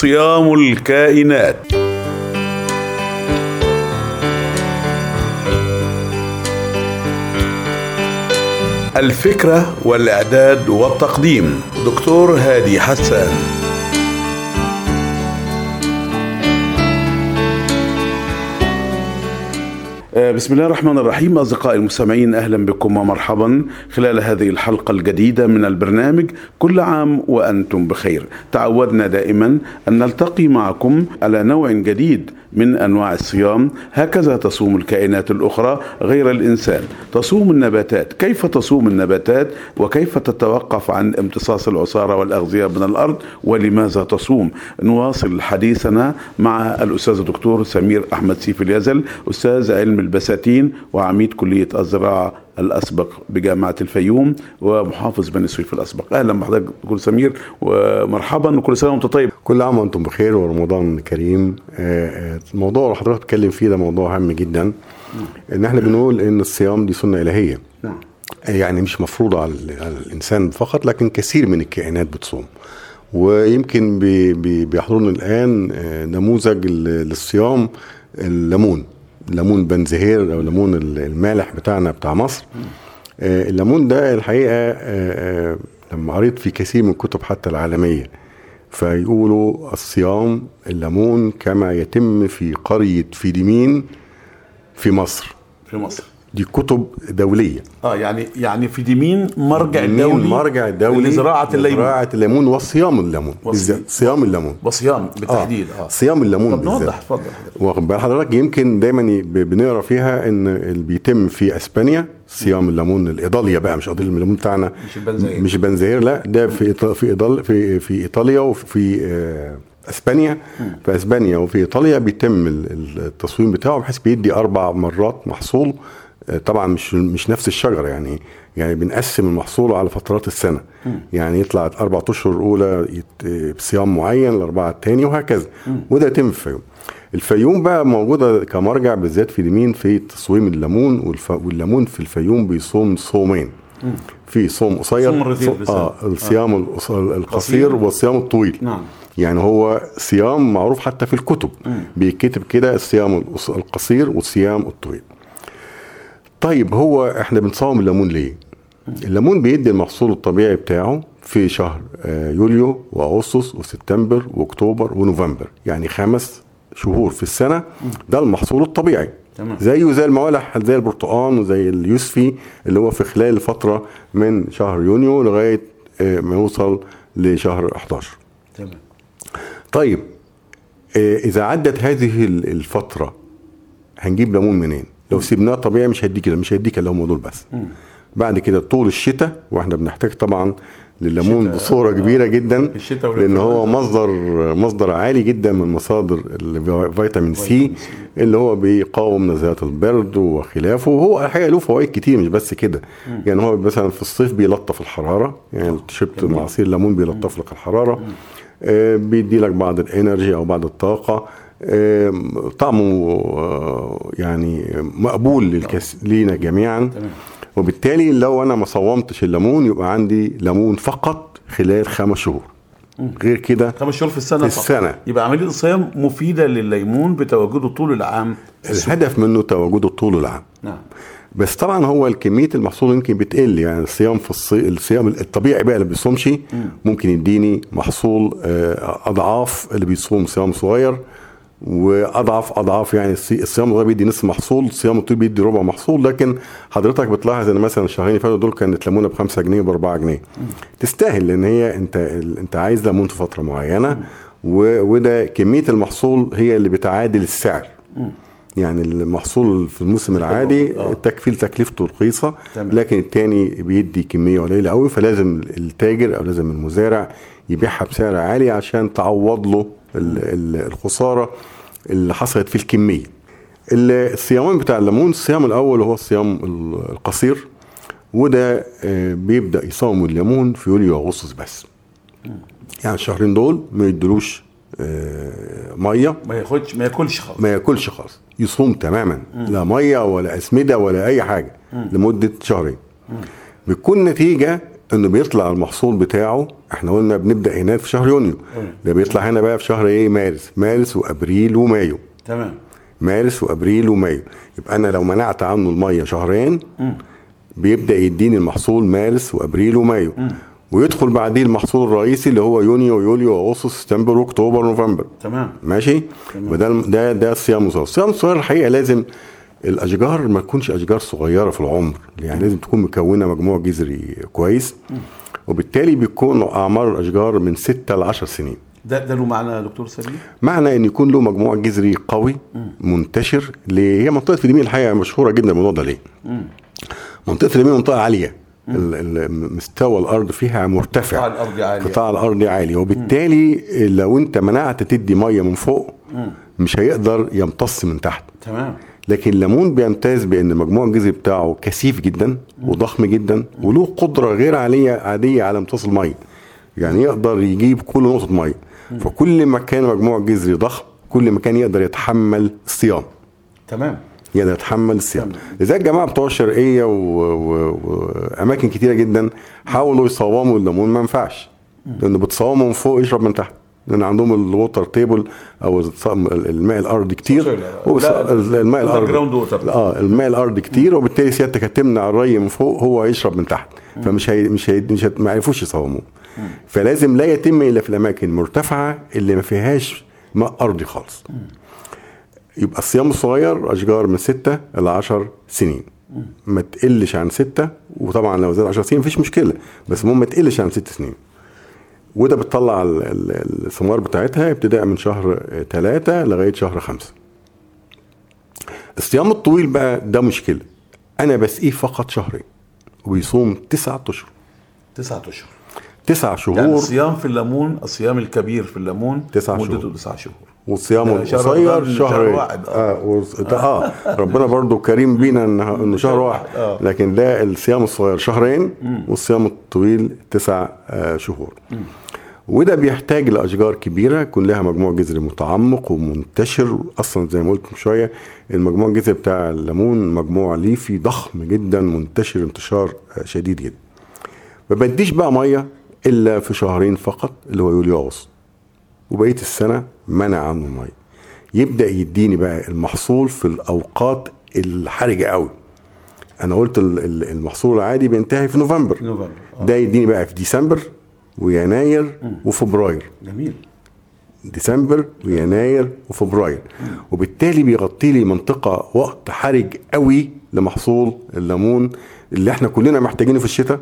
صيام الكائنات. الفكرة والإعداد والتقديم. دكتور هادي حسان. بسم الله الرحمن الرحيم. أصدقائي المستمعين أهلا بكم ومرحبا خلال هذه الحلقة الجديدة من البرنامج كل عام وأنتم بخير. تعودنا دائما أن نلتقي معكم على نوع جديد من أنواع الصيام. هكذا تصوم الكائنات الأخرى غير الإنسان. تصوم النباتات. كيف تصوم النباتات؟ وكيف تتوقف عن امتصاص العصارة والأغذية من الأرض؟ ولماذا تصوم؟ نواصل حديثنا مع الأستاذ الدكتور سمير أحمد سيف اليزل أستاذ علم البساتين وعميد كلية الزراعة الأسبق بجامعة الفيوم ومحافظ بني سويف الأسبق. أهلا بحضرتك دكتور سمير ومرحبا وكل سنة وأنت طيب. كل عام وأنتم بخير ورمضان كريم. آه، آه، الموضوع اللي حضرتك بتتكلم فيه ده موضوع هام جدا. إن إحنا بنقول إن الصيام دي سنة إلهية. نعم. يعني مش مفروضه على الإنسان فقط لكن كثير من الكائنات بتصوم. ويمكن بي- بي- بيحضرنا الآن آه، نموذج للصيام الليمون. ليمون بنزهير أو ليمون ال- المالح بتاعنا بتاع مصر. آه، الليمون ده الحقيقة آه، آه، لما قريت في كثير من الكتب حتى العالمية فيقولوا الصيام الليمون كما يتم في قرية فيديمين في مصر. في مصر. دي كتب دولية. آه يعني يعني فيديمين مرجع مين دولي؟ مرجع دولي؟ لزراعه الليمون. زراعة الليمون وصيام الليمون. بالذات صيام الليمون. وصيام بالتحديد آه, آه. صيام الليمون طب نوضح اتفضل. واخد بال حضرتك يمكن دايما بنقرأ فيها إن اللي بيتم في إسبانيا صيام الليمون الايطاليا بقى مش قضيه الليمون بتاعنا. مش البنزهير. مش البنزهير لا ده في في إيطال في في إيطاليا وفي آه، إسبانيا. في إسبانيا وفي إيطاليا بيتم ال- ال- التصويم بتاعه بحيث بيدي أربع مرات محصول آه، طبعا مش مش نفس الشجرة يعني يعني بنقسم المحصول على فترات السنة. يعني يطلع أربع أشهر أولى بصيام معين الأربعة الثاني وهكذا. وده يتم في الفيوم. الفيوم بقى موجودة كمرجع بالذات في اليمين في تصويم الليمون والف... والليمون في الفيوم بيصوم صومين. في صوم قصير صوم السنة. آه الصيام القص- القصير قصير. والصيام الطويل. نعم. يعني هو صيام معروف حتى في الكتب. بيتكتب كده الصيام القص- القصير والصيام الطويل. طيب هو إحنا بنصوم الليمون ليه؟ الليمون بيدي المحصول الطبيعي بتاعه في شهر آه، يوليو وأغسطس وسبتمبر وأكتوبر ونوفمبر. يعني خمس شهور في السنة ده المحصول الطبيعي. تمام. زيه زي الموالح زي البرتقال وزي اليوسفي اللي هو في خلال الفترة من شهر يونيو لغاية آه، ما يوصل لشهر 11 تمام. طيب آه، إذا عدت هذه ال- الفترة هنجيب ليمون منين؟ لو سيبناه طبيعي مش هيديك مش هيديك اللي هم دول بس بعد كده طول الشتاء وإحنا بنحتاج طبعا لليمون بصورة كبيرة جدا لأن هو. مصدر مصدر عالي جدا من مصادر الفيتامين سي. اللي هو بيقاوم نزلات البرد وخلافه. وهو الحقيقة له فوائد كتير مش بس كده. يعني هو مثلا في الصيف بيلطف الحرارة. يعني مع عصير ليمون بيلطف لك الحرارة. آه بيدي لك بعض الإنرجي أو بعض الطاقة. آه طعمه آه يعني مقبول للكس... لينا جميعا. تمام. وبالتالي لو أنا ما صومتش الليمون يبقى عندي ليمون فقط خلال خمس شهور. غير كده خمس شهور في السنة في فقط. السنة. يبقى عملية الصيام مفيدة لليمون بتواجده طول العام. الهدف منه تواجده طول العام. نعم. بس طبعا هو كميه المحصول يمكن بتقل. يعني الصيام في الصي... الصيام الطبيعي بقى اللي بيصومش ممكن يديني محصول آه، أضعاف اللي بيصوم صيام صغير. وأضعف أضعاف يعني الصي- الصيام الصغير بيدي نصف محصول الصيام الطويل بيدي ربع محصول لكن حضرتك بتلاحظ إن مثلا الشهرين اللي فاتوا دول كانت ليمونه ب 5 جنيه وب 4 جنيه تستاهل لأن هي أنت أنت عايز ليمون في فترة معينة. وده كمية المحصول هي اللي بتعادل السعر يعني المحصول في الموسم العادي آه. التكفيل تكلفته رخيصة. لكن التاني بيدي كمية قليلة قوي فلازم التاجر أو لازم المزارع يبيعها بسعر عالي عشان تعوض له ال- ال- الخسارة اللي حصلت في الكمية. ال- الصيامين بتاع الليمون الصيام الأول هو الصيام ال- القصير وده آه، بيبدأ يصوم الليمون في يوليو وأغسطس بس. يعني الشهرين دول ما يدلوش آه، مية. ما ياخدش ما ياكلش خالص. ما ياكلش خالص. يصوم تماما. لا مية ولا أسمدة ولا أي حاجة لمدة شهرين. بتكون نتيجة إنه بيطلع المحصول بتاعه إحنا قلنا بنبدأ هناك في شهر يونيو. ده بيطلع هنا بقى في شهر إيه؟ مارس. مارس وأبريل ومايو. تمام. مارس وأبريل ومايو. يبقى أنا لو منعت عنه المية شهرين بيبدأ يديني المحصول مارس وأبريل ومايو. ويدخل بعديه المحصول الرئيسي اللي هو يونيو يوليو واغسطس سبتمبر واكتوبر ونوفمبر تمام. ماشي؟ وده ده ده الصيام الصغير الصيام الصغير الحقيقة لازم الأشجار ما تكونش أشجار صغيرة في العمر يعني لازم تكون مكونة مجموع جذري كويس. وبالتالي بيكون أعمار الأشجار من 6 ل 10 سنين. ده ده له معنى يا دكتور سليم؟ معنى إن يكون له مجموع جذري قوي منتشر ليه؟ هي منطقة فيديمين الحقيقة مشهورة جدا الموضوع ده ليه؟ منطقة فيديمين منطقة عالية. ال- ال- مستوى الأرض فيها مرتفع. قطاع الأرض عالي. قطاع الأرض عالي. وبالتالي لو أنت منعت تدي مية من فوق مش هيقدر يمتص من تحت. تمام. لكن الليمون بيمتاز بأن المجموع الجذري بتاعه كثيف جدا وضخم جدا وله قدرة غير عاديه عادية على امتصاص الميه يعني يقدر يجيب كل نقطة ميه فكل ما كان مجموع جذري ضخم كل ما كان يقدر يتحمل الصيام. تمام. يقدر يتحمل الصيام. لذلك الجماعة بتوع الشرقية و- و- وأماكن كتيرة جدا حاولوا يصوموا الليمون ما ينفعش. لأنه بتصومه من فوق يشرب من تحت. لأن عندهم ال water table أو الماء الارضي كتير. الماء الارضي. آه الماء الارضي كتير وبالتالي سيادتك هتمنع الري من فوق هو يشرب من تحت. فمش هي مش هي مش ما يعرفوش يصوموه. فلازم لا يتم إلا في الأماكن المرتفعة اللي ما فيهاش ماء أرضي خالص. يبقى الصيام الصغير أشجار من 6 ل 10 سنين. ما تقلش عن 6 وطبعا لو زاد 10 سنين مفيش مشكلة بس المهم ما تقلش عن 6 سنين. وده بتطلع ال- ال- الثمار بتاعتها ابتداء من شهر 3 لغاية شهر 5 الصيام الطويل بقى ده مشكلة. أنا بسقيه فقط شهرين وبيصوم تسعة أشهر. تسعة أشهر. تسع يعني شهور. الصيام في الليمون الصيام الكبير في الليمون تسع مدته شهور. تسع شهور ده شهر القصير شهر واحد، آه. آه آه. ربنا برضو كريم بينا انه شهر واحد. آه. لكن ده الصيام الصغير شهرين والصيام الطويل تسع آه شهور. وده بيحتاج لأشجار كبيرة يكون لها مجموع جذري متعمق ومنتشر. أصلا زي ما قلت من شوية المجموع الجذري بتاع الليمون مجموع ليفي ضخم جدا منتشر انتشار شديد جدا. ما بديش بقى مية إلا في شهرين فقط اللي هو يوليو واغسطس وبقية السنة منع عنه الميه يبدأ يديني بقى المحصول في الأوقات الحرجة قوي. أنا قلت ال- ال- المحصول العادي بينتهي في نوفمبر. نوفمبر آه. ده يديني بقى في ديسمبر ويناير وفبراير. جميل. ديسمبر ويناير وفبراير. وبالتالي بيغطي لي منطقة وقت حرج قوي لمحصول الليمون اللي إحنا كلنا محتاجينه في الشتاء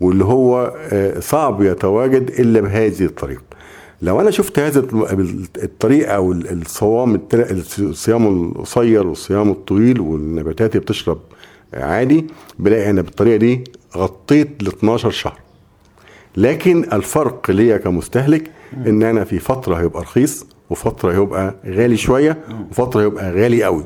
واللي هو آه، صعب يتواجد إلا بهذه الطريقة. لو أنا شفت هذا الطريقة أو ال- الصوام الصيام القصير والصيام الطويل والنباتات بتشرب عادي بلاقي أنا بالطريقة دي غطيت ل 12 شهر. لكن الفرق ليا كمستهلك إن أنا في فترة هيبقى رخيص وفترة هيبقى غالي شوية وفترة هيبقى غالي قوي؟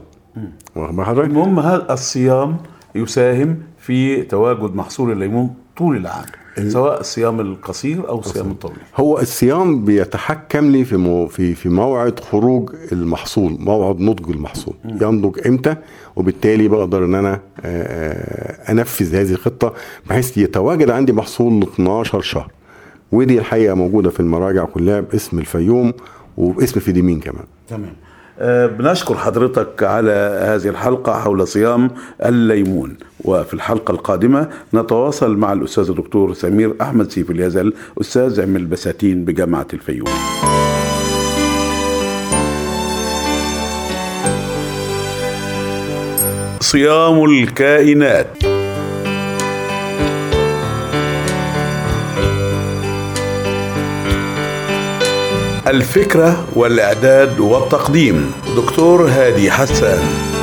المهم هذا الصيام يساهم في تواجد محصول الليمون طول العام سواء الصيام القصير أو الصيام الطويل. هو الصيام بيتحكم لي في مو في في موعد خروج المحصول موعد نضج المحصول. ينضج إمتى؟ وبالتالي بقدر إن أنا آه، آه، أنفذ هذه الخطة بحيث يتواجد عندي محصول ل 12 شهر. ودي الحقيقة موجودة في المراجع كلها باسم الفيوم وباسم فيديمين كمان. تمام. بنشكر حضرتك على هذه الحلقة حول صيام الليمون. وفي الحلقة القادمة نتواصل مع الأستاذ الدكتور سمير أحمد سيف اليزل أستاذ علم البساتين بجامعة الفيوم. صيام الكائنات. الفكرة والإعداد والتقديم. دكتور هادي حسان.